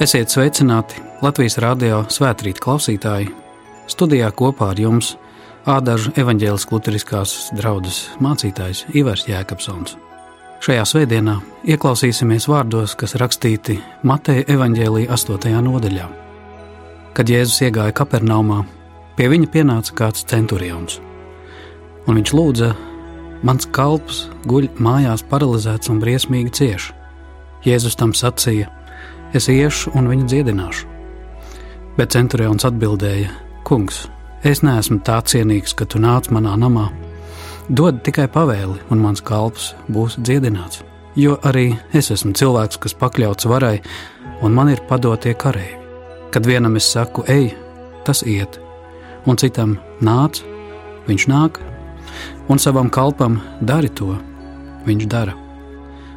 Esiet sveicināti Latvijas radio svētkrīt klausītāji. Studijā kopā ar jums Ādažu evaņģēliskās luteriskās draudzes mācītājs Ivars Jēkabsons. Šajā svētdienā ieklausīsimies vārdos, kas rakstīti Mateja evaņģēlīja 8. nodaļā. Kad Jēzus iegāja Kapernaumā, pie viņa pienāca kāds centurions, un viņš lūdza: Mans kalps guļ mājās paralizēts un briesmīgi cieš. Jēzus tam sacīja: es iešu un viņu dziedināšu. Bet centurions atbildēja: Kungs, es neesmu tā cienīgs, ka tu nāc manā namā. Dod tikai pavēli, un mans kalps būs dziedināts. Jo arī es esmu cilvēks, kas pakļauts varai, un man ir padotie kareivi. Kad vienam es saku, ej, tas iet, un citam nāc, viņš nāk, un savam kalpam dari to, viņš dara.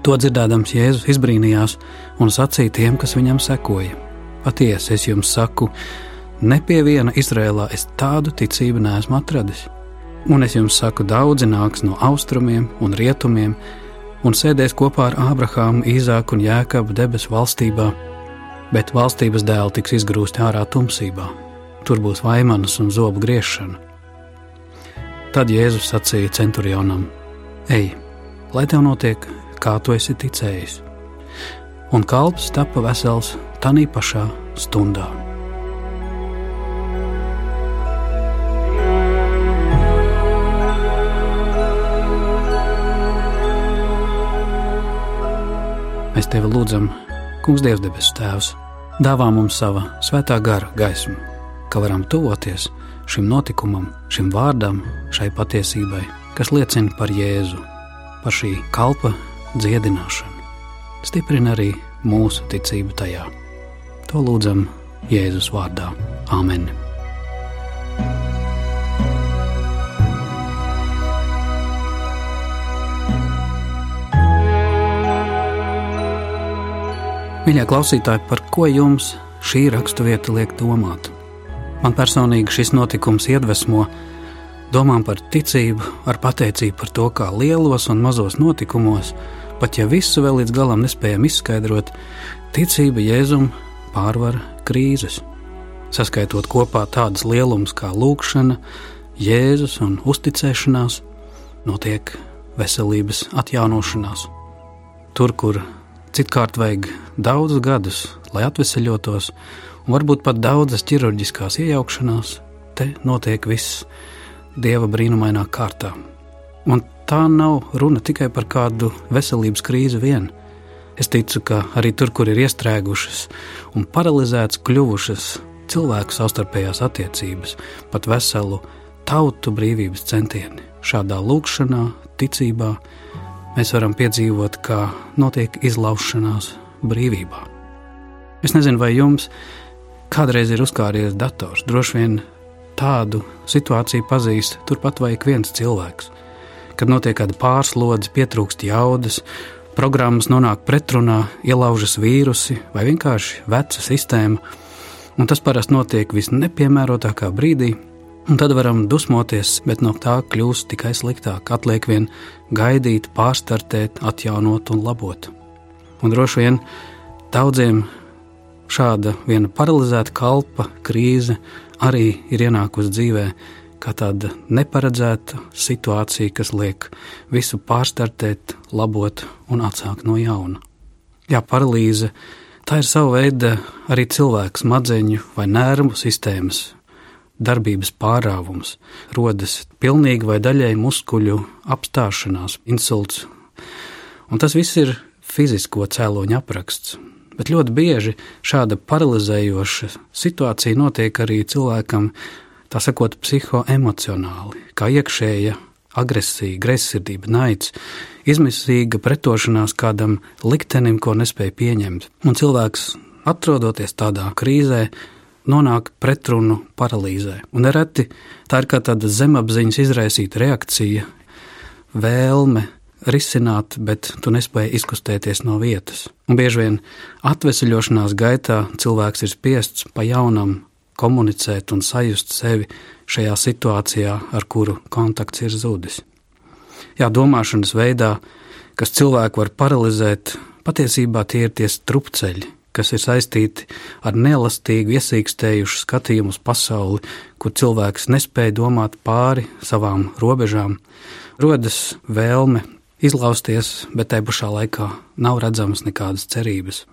To dzirdēdams Jēzus izbrīnījās un sacīja tiem, kas viņam sekoja: Patiesi, es jums saku, ne pie viena Izrēlā es tādu ticību neesmu atradis. Un es jums saku, daudzi nāks no austrumiem un rietumiem un sēdēs kopā ar Ābrahāmu, Īzāku un Jēkabu debesu valstībā, bet valstības dēli tiks izgrūsti ārā tumsībā. Tur būs vaimanas un zobu griešana. Tad Jēzus sacīja centurionam: Ej, lai tev notiek kā tu esi ticējis. Un kalps tapa vesels tanī pašā stundā. Mēs tevi lūdzam, Kungs, Dievs, debesu Tēvs, dāvā mums sava svētā gara gaismu, ka varam tuvoties šim notikumam, šim vārdam, šai patiesībai, kas liecina par Jēzu, par šī kalpa dziedināšanu. Stiprina arī mūsu ticību tajā. To lūdzam Jēzus vārdā. Āmen! Mīļie klausītāji, par ko jums šī raksturvieta liek domāt? Man personīgi šis notikums iedvesmo domām par ticību, ar pateicību par to, kā lielos un mazos notikumos Pat ja visu vēl līdz galam nespējam izskaidrot, ticība Jēzum pārvar krīzes. Saskaitot kopā tādas lielumus kā lūkšana, Jēzus un uzticēšanās, notiek veselības atjaunošanās. Tur, kur citkārt vajag daudzus gadus, lai atvesaļotos, un varbūt pat daudzas ķirurģiskās iejaukšanās, te notiek viss dieva brīnumainā kārtā. Un tā nav runa tikai par kādu veselības krīzi vien. Es ticu, ka arī tur, kur ir iestrēgušas un paralizētas kļuvušas cilvēku savstarpējās attiecības, pat veselu tautu brīvības centieni, šādā lūkšanā, ticībā mēs varam piedzīvot, kā notiek izlaušanās brīvībā. Es nezinu, vai jums kādreiz ir uzkāries dators. Droši vien tādu situāciju pazīst turpat vai viens cilvēks kad notiek kāda pārslodze, pietrūkst jaudas, programmas nonāk pretrunā, ielaužas vīrusi vai vienkārši veca sistēma. Un tas parasti notiek visnepiemērotākā brīdī, un tad varam dusmoties, bet no tā kļūst tikai sliktāk. Atliek vien gaidīt, pārstartēt, atjaunot un labot. Un droši vien daudziem šāda viena paralizēta kalpa krīze arī ir ienākusi dzīvēm kā tāda neparedzēta situācija, kas liek visu pārstartēt, labot un atsākt no jauna. Jā, paralīze tā ir sava veida arī cilvēka smadzeņu vai nervu sistēmas darbības pārāvums, rodas pilnīgi vai daļēji muskuļu apstāšanās, insults. Un tas viss ir fizisko cēloņu apraksts. Bet ļoti bieži šāda paralizējoša situācija notiek arī cilvēkam tā sakot, psihoemocionāli, kā iekšēja agresija, greizsirdība, naids, izmisīga pretošanās kādam liktenim, ko nespēja pieņemt. Un cilvēks, atrodoties tādā krīzē, nonāk pretrunu paralīzē. Un nereti tā ir kā tāda zemapziņas izraisīta reakcija, vēlme risināt, bet tu nespēji izkustēties no vietas. Un bieži vien atvesaļošanās gaitā cilvēks ir spiests pa jaunam komunicēt un sajust sevi šajā situācijā, ar kuru kontakts ir zudis. Jā, domāšanas veidā, kas cilvēku var paralizēt, patiesībā tie ir tie strupceļi, kas ir saistīti ar nelastīgu, iesīkstējušu skatījumu uz pasauli, kur cilvēks nespēja domāt pāri savām robežām, rodas vēlme izlausties, bet tai pašā laikā nav redzamas nekādas cerības.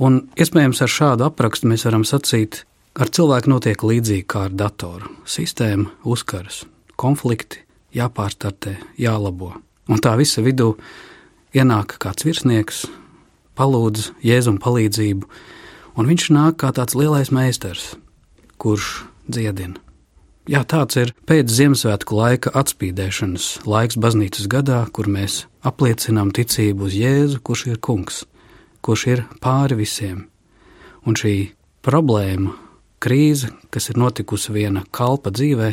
Un iespējams ar šādu aprakstu mēs varam sacīt, ar cilvēku notiek līdzīgi kā ar datoru. Sistēma uzkaras, konflikti jāpārstartē, jālabo. Un tā visa vidū ienāk kāds virsnieks, palūdz jēzum palīdzību, un viņš nāk kā tāds lielais meistars, kurš dziedina. Jā, tāds ir pēc Ziemassvētku laika atspīdēšanas laiks baznīcas gadā, kur mēs apliecinām ticību uz Jēzu, kurš ir kungs, kurš ir pāri visiem. Un šī problēma, krīze, kas ir notikusi viena kalpa dzīvē,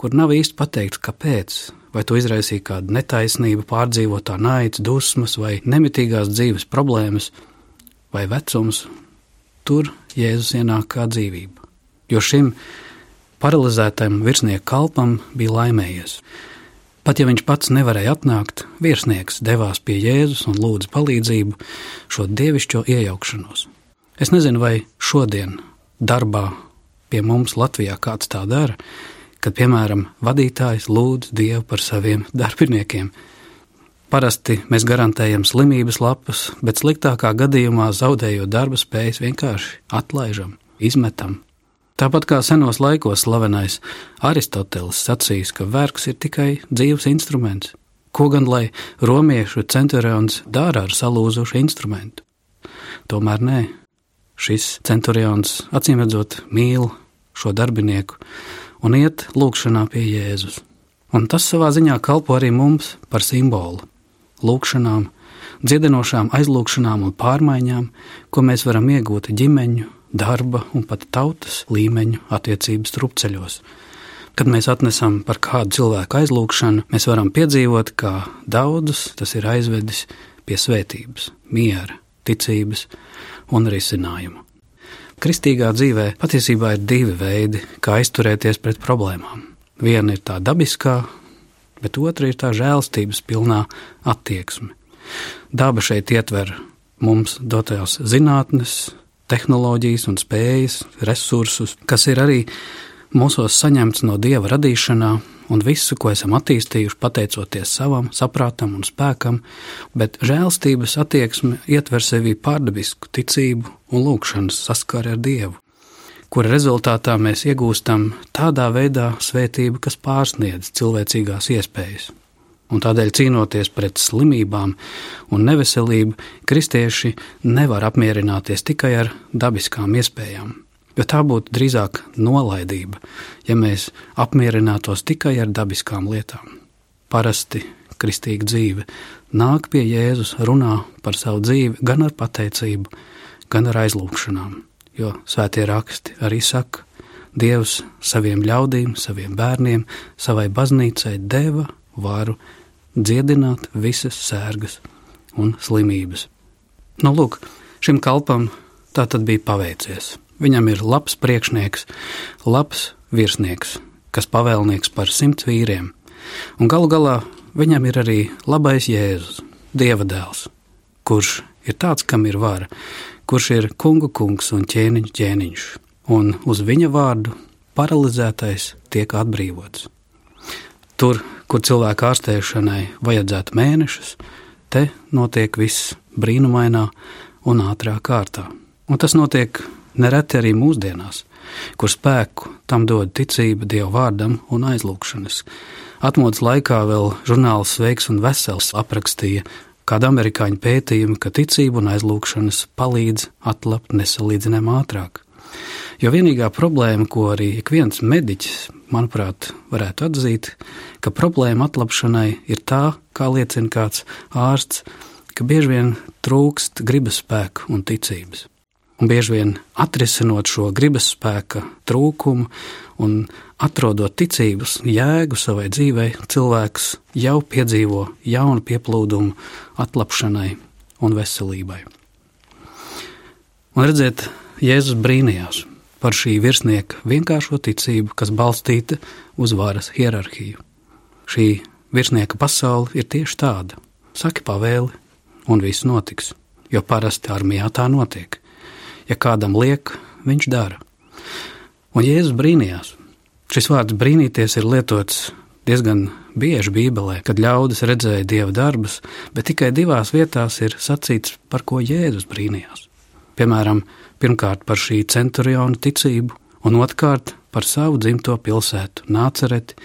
kur nav īsti pateikts, kāpēc, vai to izraisīja kāda netaisnība, pārdzīvotā naids, dusmas vai nemitīgās dzīves problēmas, vai vecums, tur Jēzus ienāk kā dzīvība. Jo šim paralizētam virsnieku kalpam bija laimējies. Pat ja viņš pats nevarēja atnākt, virsnieks devās pie Jēzus un lūdza palīdzību šo dievišķo iejaukšanos. Es nezinu, vai šodien darbā pie mums Latvijā kāds tā dara, kad, piemēram, vadītājs lūdz Dievu par saviem darbiniekiem. Parasti mēs garantējam slimības lapas, bet sliktākā gadījumā zaudējot darba spējas vienkārši atlaižam, izmetam. Tāpat kā senos laikos slavenais Aristoteles sacījis, ka vergs ir tikai dzīves instruments. Ko gan lai romiešu centurions dara ar salūzušu instrumentu? Tomēr nē, šis centurions acīmredzot mīl šo darbinieku un iet lūgšanā pie Jēzus. Un tas savā ziņā kalpo arī mums par simbolu - lūgšanām, dziedinošām aizlūgšanām un pārmaiņām, ko mēs varam iegūt ģimeņu, darba un pat tautas līmeņu attiecības strupceļos. Kad mēs atnesam par kādu cilvēku aizlūgšanu, mēs varam piedzīvot, kā daudzus tas ir aizvedis pie svētības, miera, ticības un risinājumu. Kristīgā dzīvē patiesībā ir divi veidi, kā izturēties pret problēmām. Viena ir tā dabiskā, bet otra ir tā žēlstības pilnā attieksme. Daba šeit ietver mums dotās zinātnes, tehnoloģijas un spējas, resursus, kas ir arī mūsos saņemts no dieva radīšanā un visu, ko esam attīstījuši, pateicoties savam saprātam un spēkam, bet žēlstības attieksme ietver sevī pārdabisku ticību un lūgšanas saskari ar Dievu, kura rezultātā mēs iegūstam tādā veidā svētību, kas pārsniedz cilvēcīgās iespējas. Un tādēļ cīnoties pret slimībām un neveselību, kristieši nevar apmierināties tikai ar dabiskām iespējām jo tā būtu drīzāk nolaidība, ja mēs apmierinātos tikai ar dabiskām lietām. Parasti kristīga dzīve nāk pie Jēzus, runā par savu dzīvi gan ar pateicību, gan ar aizlūgšanām, jo svētie raksti arī saka, Dievs saviem ļaudīm, saviem bērniem, savai baznīcai deva varu dziedināt visas sērgas un slimības. Nu, lūk, šim kalpam tā tad bija paveicies. Viņam ir labs priekšnieks, labs virsnieks, kas pavēlnieks par simts vīriem. Un galu galā viņam ir arī labais Jēzus, Dieva dēls, kurš ir tāds, kam ir vara, kurš ir kungu kungs un ķēniņš ķēniņš, un uz viņa vārdu paralizētais tiek atbrīvots. Tur, kur cilvēku ārstēšanai vajadzētu mēnešus, te notiek viss brīnumainā un ātrā kārtā. Un tas notiek nereti arī mūsdienās, kur spēku tam dod ticība Dieva vārdam un aizlūgšanas. Atmodas laikā vēl žurnāls Sveiks un Vesels aprakstīja kādu amerikāņu pētījumu, ka ticība un aizlūgšanas palīdz atlapt nesalīdzinām ātrāk. Jo vienīgā problēma, ko arī ik viens mediķis, manuprāt, varētu atzīt, ka problēma atlapšanai ir tā, kā liecina kāds ārsts, ka bieži vien trūkst gribas spēku un ticības. Un bieži vien atrisinot šo gribas spēka trūkumu un atrodot ticības jēgu savai dzīvei, cilvēks jau piedzīvo jaunu pieplūdumu atlapšanai un veselībai. Un redziet, Jēzus brīnījās par šī virsnieka vienkāršo ticību, kas balstīta uz varas hierarhiju. Šī virsnieka pasaule ir tieši tāda. Saki pavēli, un viss notiks. jo parasti armijā tā notiek. Ja kādam liek, viņš dara. Un Jēzus brīnījās. Šis vārds brīnīties ir lietots diezgan bieži Bībelē, kad ļaudis redzēja dieva darbus, bet tikai divās vietās ir sacīts, par ko Jēzus brīnījās. Piemēram, pirmkārt par šī centuriona ticību, un otrkārt par savu dzimto pilsētu, Nācereti,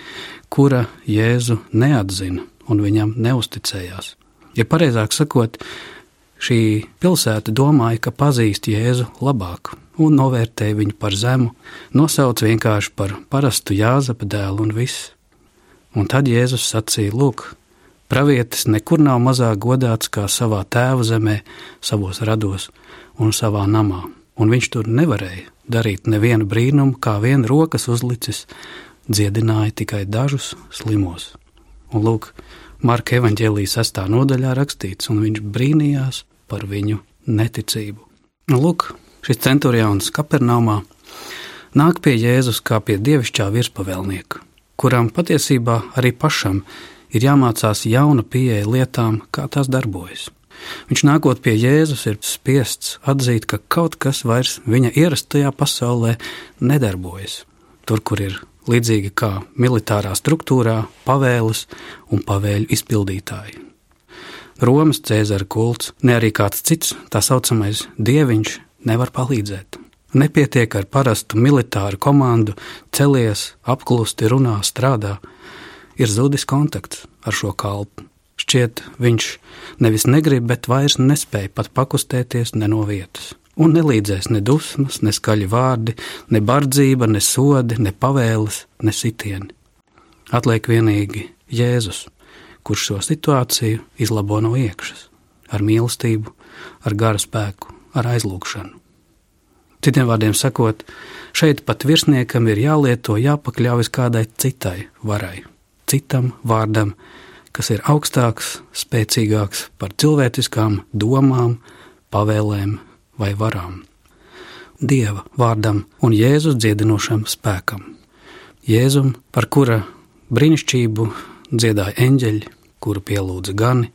kura Jēzu neatzina un viņam neusticējās. Ja pareizāk sakot, šī pilsēta domāja, ka pazīst Jēzu labāk un novērtēja viņu par zemu, nosauc vienkārši par parastu Jāzepa dēlu un viss. Un tad Jēzus sacīja: Lūk, pravietis nekur nav mazāk godāts kā savā tēva zemē, savos rados un savā namā, un viņš tur nevarēja darīt nevienu brīnumu, kā vien rokas uzlicis, dziedināja tikai dažus slimos. Un lūk, Marka evanģēlijas sestā nodaļā rakstīts, un viņš brīnījās par viņu neticību. Un lūk, šis centurions Kapernaumā nāk pie Jēzus kā pie dievišķā virspavēlnieka, kuram patiesībā arī pašam ir jāmācās jauna pieeja lietām, kā tās darbojas. Viņš nākot pie Jēzus ir spiests atzīt, ka kaut kas vairs viņa ierastajā pasaulē nedarbojas. Tur, kur ir līdzīgi kā militārā struktūrā, pavēles un pavēļu izpildītāji. Romas Cēzara kults, ne arī kāds cits tā saucamais dieviņš nevar palīdzēt. Nepietiek ar parastu militāru komandu, celies, apklusti, runā, strādā. Ir zudis kontakts ar šo kalpu. Šķiet, viņš nevis negrib, bet vairs nespēja pat pakustēties ne no vietas. Un nelīdzēs ne dusmas, ne skaļi vārdi, ne bardzība, ne sodi, ne pavēles, ne sitieni. Atliek vienīgi Jēzus, kurš šo situāciju izlabo no iekšas, ar mīlestību, ar gara spēku, ar aizlūgšanu. Citiem vārdiem sakot, šeit pat virsniekam ir jālieto, jāpakļaujas kādai citai varai, citam vārdam, kas ir augstāks, spēcīgāks par cilvēciskām domām, pavēlēm vai varām. Dieva vārdam un Jēzus dziedinošam spēkam. Jēzum, par kura brīnišķību dziedāja eņģeļi, kuru pielūdza gani,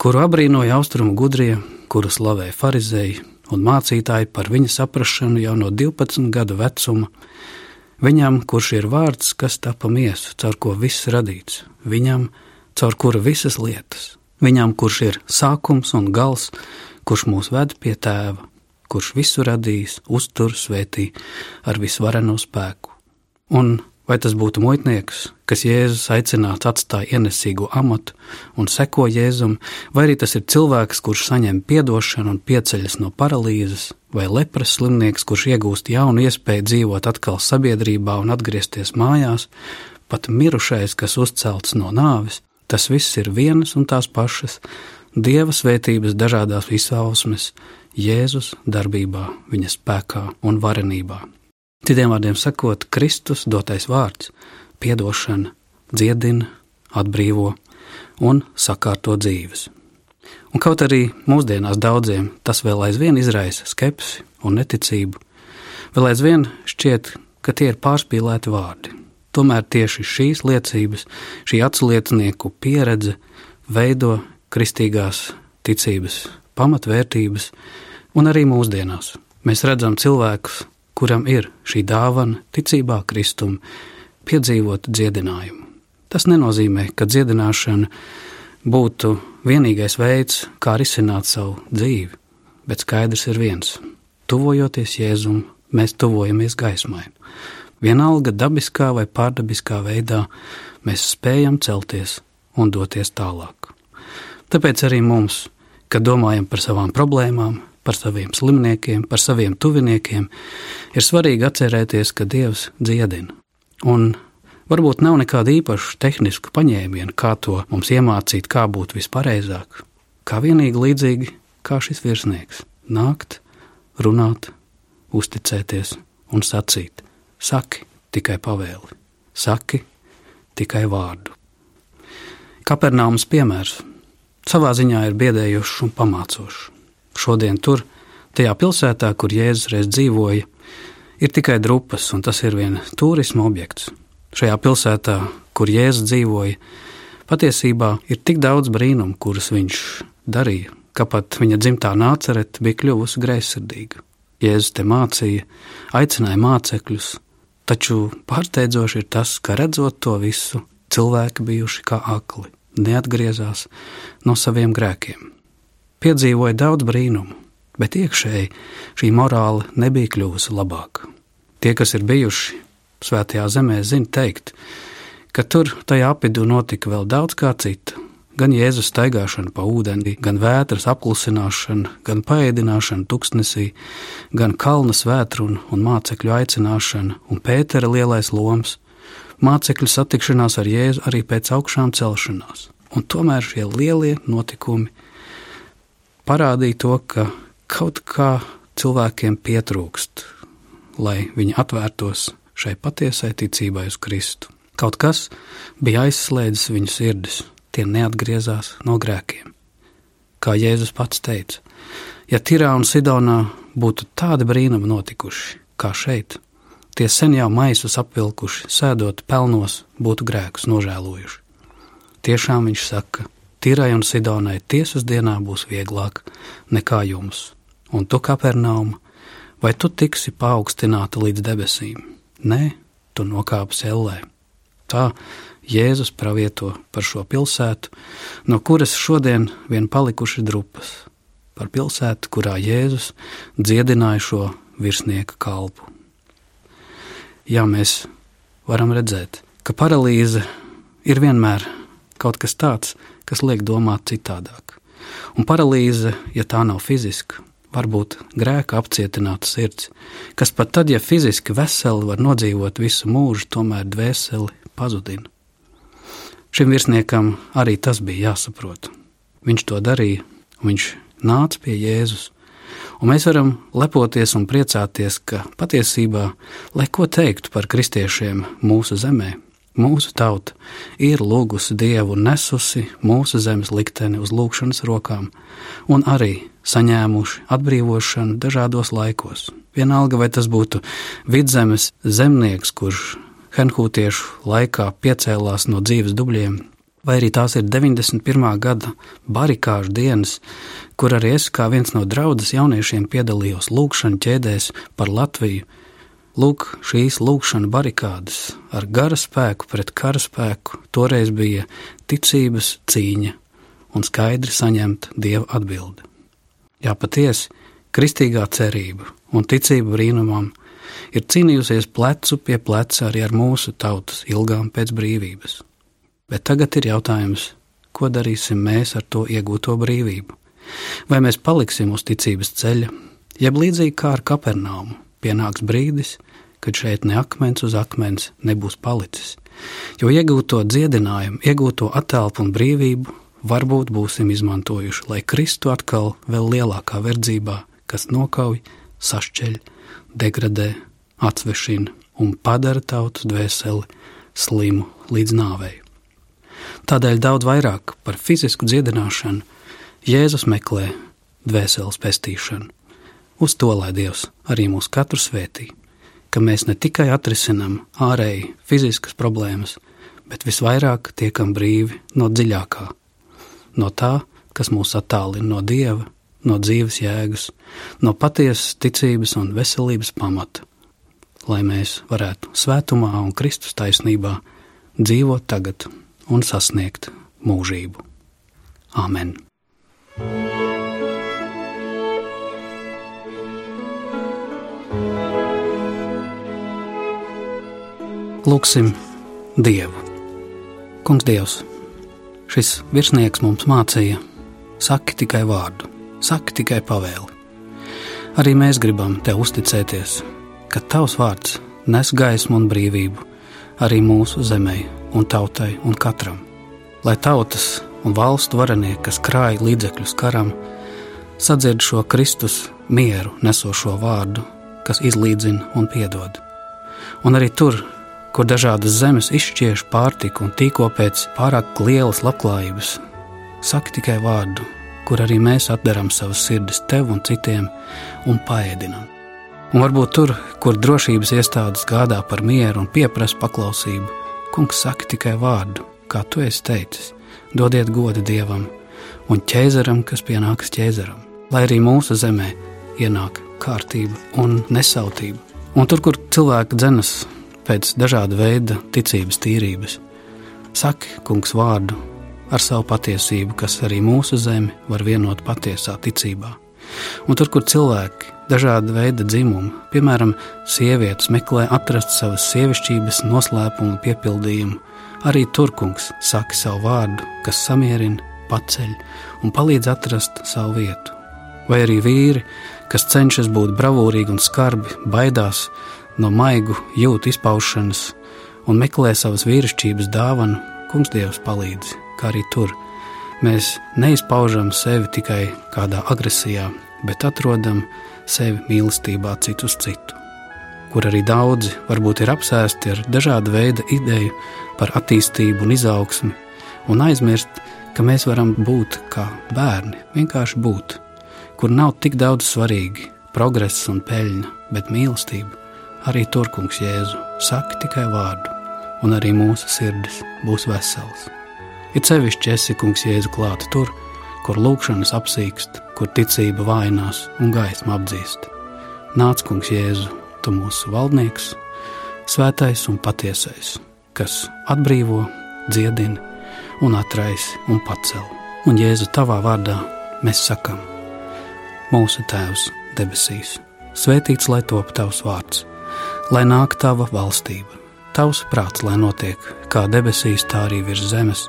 kuru abrīnoja austrumu gudrie, kuru slavēja farizēji un mācītāji par viņa saprašanu jau no 12 gadu vecuma, viņam, kurš ir vārds, kas tapa miesu, caur ko viss radīts, viņam, caur kuru visas lietas, viņam, kurš ir sākums un gals, kurš mūs ved pie tēva, kurš visu radījis, uztur, svētī ar visvareno spēku. Un vai tas būtu muitnieks, kas Jēzus aicināts atstāja ienesīgo amatu un seko Jēzum, vai arī tas ir cilvēks, kurš saņem atdošanu un pieceļas no paralīzes, vai lepras slimnieks, kurš iegūst jaunu iespēju dzīvot atkal sabiedrībā un atgriezties mājās, pat mirušais, kas uzcelts no nāves, Tas viss ir vienas un tās pašas Dieva svētības dažādās izpausmes, Jēzus darbībā, viņa spēkā un varenībā. Citiem vārdiem sakot, Kristus dotais vārds - piedošana, dziedina, atbrīvo un sakārto dzīves. Un kaut arī mūsdienās daudziem tas vēl aizvien izraisa skepsi un neticību, vēl aizvien šķiet, ka tie ir pārspīlēti vārdi. Tomēr tieši šīs liecības, šī atsliecinieku pieredze veido kristīgās ticības pamatvērtības, un arī mūsdienās mēs redzam cilvēkus, kuram ir šī dāvana, ticībā Kristum, piedzīvot dziedinājumu. Tas nenozīmē, ka dziedināšana būtu vienīgais veids, kā risināt savu dzīvi, bet skaidrs ir viens: tuvojoties Jēzum, mēs tuvojamies gaismai. Vienalga dabiskā vai pārdabiskā veidā mēs spējam celties un doties tālāk. Tāpēc arī mums, kad domājam par savām problēmām, par saviem slimniekiem, par saviem tuviniekiem, ir svarīgi atcerēties, ka Dievs dziedina. Un varbūt nav nekāda īpaša tehniska paņēmiena, kā to mums iemācīt, kā būt vispareizāk. Kā vienīgi līdzīgi kā šis virsnieks - nākt, runāt, uzticēties un sacīt: Saki tikai pavēli, saki tikai vārdu. Kapernāmas piemērs savā ziņā ir biedējošs un pamācošs. Šodien tur, tajā pilsētā, kur Jēzus reiz dzīvoja, ir tikai drupas, un tas ir viens turisma objekts. Šajā pilsētā, kur Jēzus dzīvoja, patiesībā ir tik daudz brīnumu, kurus viņš darīja, ka pat viņa dzimtā nācerete bija kļuvusi greizsirdīga. Jēzus te mācīja, aicināja mācekļus, taču pārsteidzoši ir tas, ka redzot to visu, cilvēki bijuši kā akli, neatgriezās no saviem grēkiem. Piedzīvoja daudz brīnumu, bet iekšēji šī morāla nebija kļuvusi labāka. Tie, kas ir bijuši svētajā zemē, zina teikt, ka tur tajā apvidū notika vēl daudz kā cita. Gan Jēzus staigāšana pa ūdeni, gan vētras apklusināšana, gan paēdināšana tuksnesī, gan kalna svētruna un mācekļu aicināšana un Pētera lielais loms, mācekļu satikšanās ar Jēzu arī pēc augšām celšanās. Un tomēr šie lielie notikumi parādīja to, ka kaut kā cilvēkiem pietrūkst, lai viņi atvērtos šai patiesai ticībai uz Kristu. Kaut kas bija aizslēdzis viņu sirdis, tie neatgriezās no grēkiem. Kā Jēzus pats teica, ja Tirā un Sidonā būtu tādi brīnumi notikuši, kā šeit, tie sen jau maisus apvilkuši, sēdot pelnos, būtu grēkus nožēlojuši. Tiešām viņš saka, Tirai un Sidonai tiesas dienā būs vieglāk nekā jums, un tu, Kapernauma, vai tu tiksi paaugstināta līdz debesīm? Nē, tu nokāpsi ellē. Tā Jēzus pravieto par šo pilsētu, no kuras šodien vien palikuši drupas, par pilsētu, kurā Jēzus dziedināja šo virsnieka kalpu. Jā, mēs varam redzēt, ka paralīze ir vienmēr kaut kas tāds, kas liek domāt citādāk. Un paralīze, ja tā nav fiziska, varbūt grēka apcietināta sirds, kas pat tad, ja fiziski veseli var nodzīvot visu mūžu, tomēr dvēseli pazudina. Šim virsniekam arī tas bija jāsaprot. Viņš to darīja, viņš nāca pie Jēzus. Un mēs varam lepoties un priecāties, ka patiesībā, lai ko teiktu par kristiešiem mūsu zemē, Mūsu tauta ir lūgusi Dievu un nesusi mūsu zemes likteni uz lūgšanas rokām, un arī saņēmuši atbrīvošanu dažādos laikos. Vienalga, vai tas būtu vidzemes zemnieks, kurš Henhūtiešu laikā piecēlās no dzīves dubļiem, vai arī tās ir 91. gada barikāžu dienas, kur arī es kā viens no draudzes jauniešiem piedalījos lūgšanu ķēdēs par Latviju Lūk, šīs lūkšana barikādas ar gara spēku pret kara spēku toreiz bija ticības cīņa un skaidri saņemt dieva atbildi. Jā, patiesi, kristīgā cerība un ticība brīnumam ir cīnījusies plecu pie pleca arī ar mūsu tautas ilgām pēc brīvības. Bet tagad ir jautājums, ko darīsim mēs ar to iegūto brīvību? Vai mēs paliksim uz ticības ceļa, jeb līdzīgi kā ar Kapernaumu, pienāks brīdis, kad šeit ne akmens uz akmens nebūs palicis. Jo iegūto dziedinājumu, iegūto attēlu un brīvību varbūt būsim izmantojuši, lai kristu atkal vēl lielākā verdzībā, kas nokauj, sašķeļ, degradē, atsvešina un padara tautas dvēseli slimu līdz nāvei. Tādēļ daudz vairāk par fizisku dziedināšanu Jēzus meklē dvēseles pestīšanu. Uz to lai Dievs arī mūs katru svētī, ka mēs ne tikai atrisinām ārēji fiziskas problēmas, bet visvairāk tiekam brīvi no dziļākā, no tā, kas mūs attālina no Dieva, no dzīves jēgas, no patiesas ticības un veselības pamata, lai mēs varētu svētumā un Kristus taisnībā dzīvot tagad un sasniegt mūžību. Āmen! Lūksim Dievu. Kungs, Dievs, šis virsnieks mums mācīja, saki tikai vārdu, saki tikai pavēli. Arī mēs gribam Tev uzticēties, ka Tavs vārds nes gaismu un brīvību arī mūsu zemē un tautai un katram. Lai tautas un valstu varenieki, kas krāj līdzekļus karam, sadzird šo Kristus mieru nesošo vārdu, kas izlīdzina un piedod. Un arī tur, kur dažādas zemes izšķiež pārtiku un tīko pēc pārāk lielas labklājības. Saki tikai vārdu, kur arī mēs atdarām savas sirdis tev un citiem un paēdinām. Un varbūt tur, kur drošības iestādes gādā par mieru un pieprasa paklausību, kungs saka tikai vārdu, kā tu esi teicis, dodiet godu dievam, un ķēzaram, kas pienākas ķēzaram, lai arī mūsu zemē ienāk kārtība un nesautība. Un tur, kur cilvēki dzenas pēc dažāda veida ticības tīrības, saki, kungs, vārdu ar savu patiesību, kas arī mūsu zemi var vienot patiesā ticībā. Un tur, kur cilvēki, dažāda veida dzimumi, piemēram, sievietes meklē atrast savas sievišķības noslēpumu piepildījumu, arī tur kungs saka savu vārdu, kas samierina, paceļ un palīdz atrast savu vietu. Vai arī vīri, kas cenšas būt bravūrīgi un skarbi, baidās no maigu jūtu izpaušanas un meklē savas vīrišķības dāvanu, kungs Dievs palīdz, kā arī tur. Mēs neizpaužam sevi tikai kādā agresijā, bet atrodam sevi mīlestībā citu uz citu, kur arī daudzi varbūt ir apsēsti ar dažādu veidu ideju par attīstību un izaugsmi, un aizmirst, ka mēs varam būt kā bērni, vienkārši būt kur nav tik daudz svarīgi progress un peļņa, bet mīlestība. Arī tur, kungs, Jēzu, saka tikai vārdu, un arī mūsu sirdis būs veselas. Ir sevišķi esi, kungs, Jēzu klāta tur, kur lūkšanas apsīkst, kur ticība vainās un gaisma apdzīst. Nāc, kungs, Jēzu, tu mūsu valdnieks, svētais un patiesais, kas atbrīvo, dziedina un atraisa un pacel. Un Jēzu tavā vārdā mēs sakām, Mūsu Tēvs debesīs, svētīts lai top tavs vārds, lai nāk tava valstība, tavs prāts, lai notiek kā debesīs, tā arī virs zemes.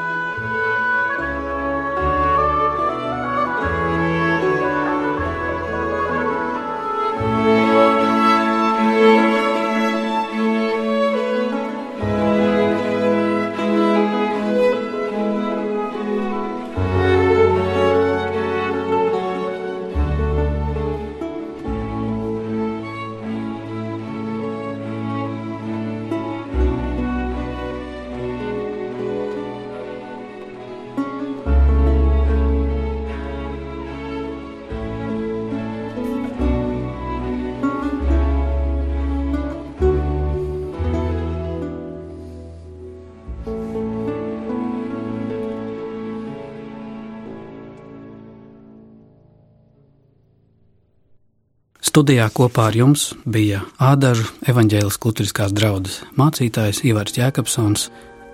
Studijā kopā ar jums bija Ādažu evaņģēlis Lutriskās draudzes mācītājs Ivars Jēkabsons.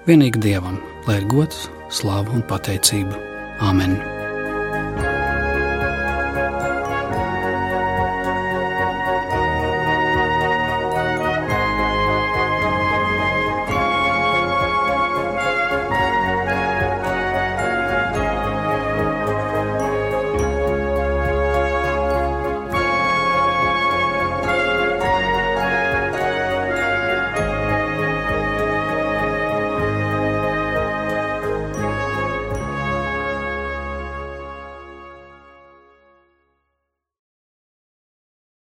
Vienīgi Dievam, lai ir gods, slāva un pateicība. Āmen!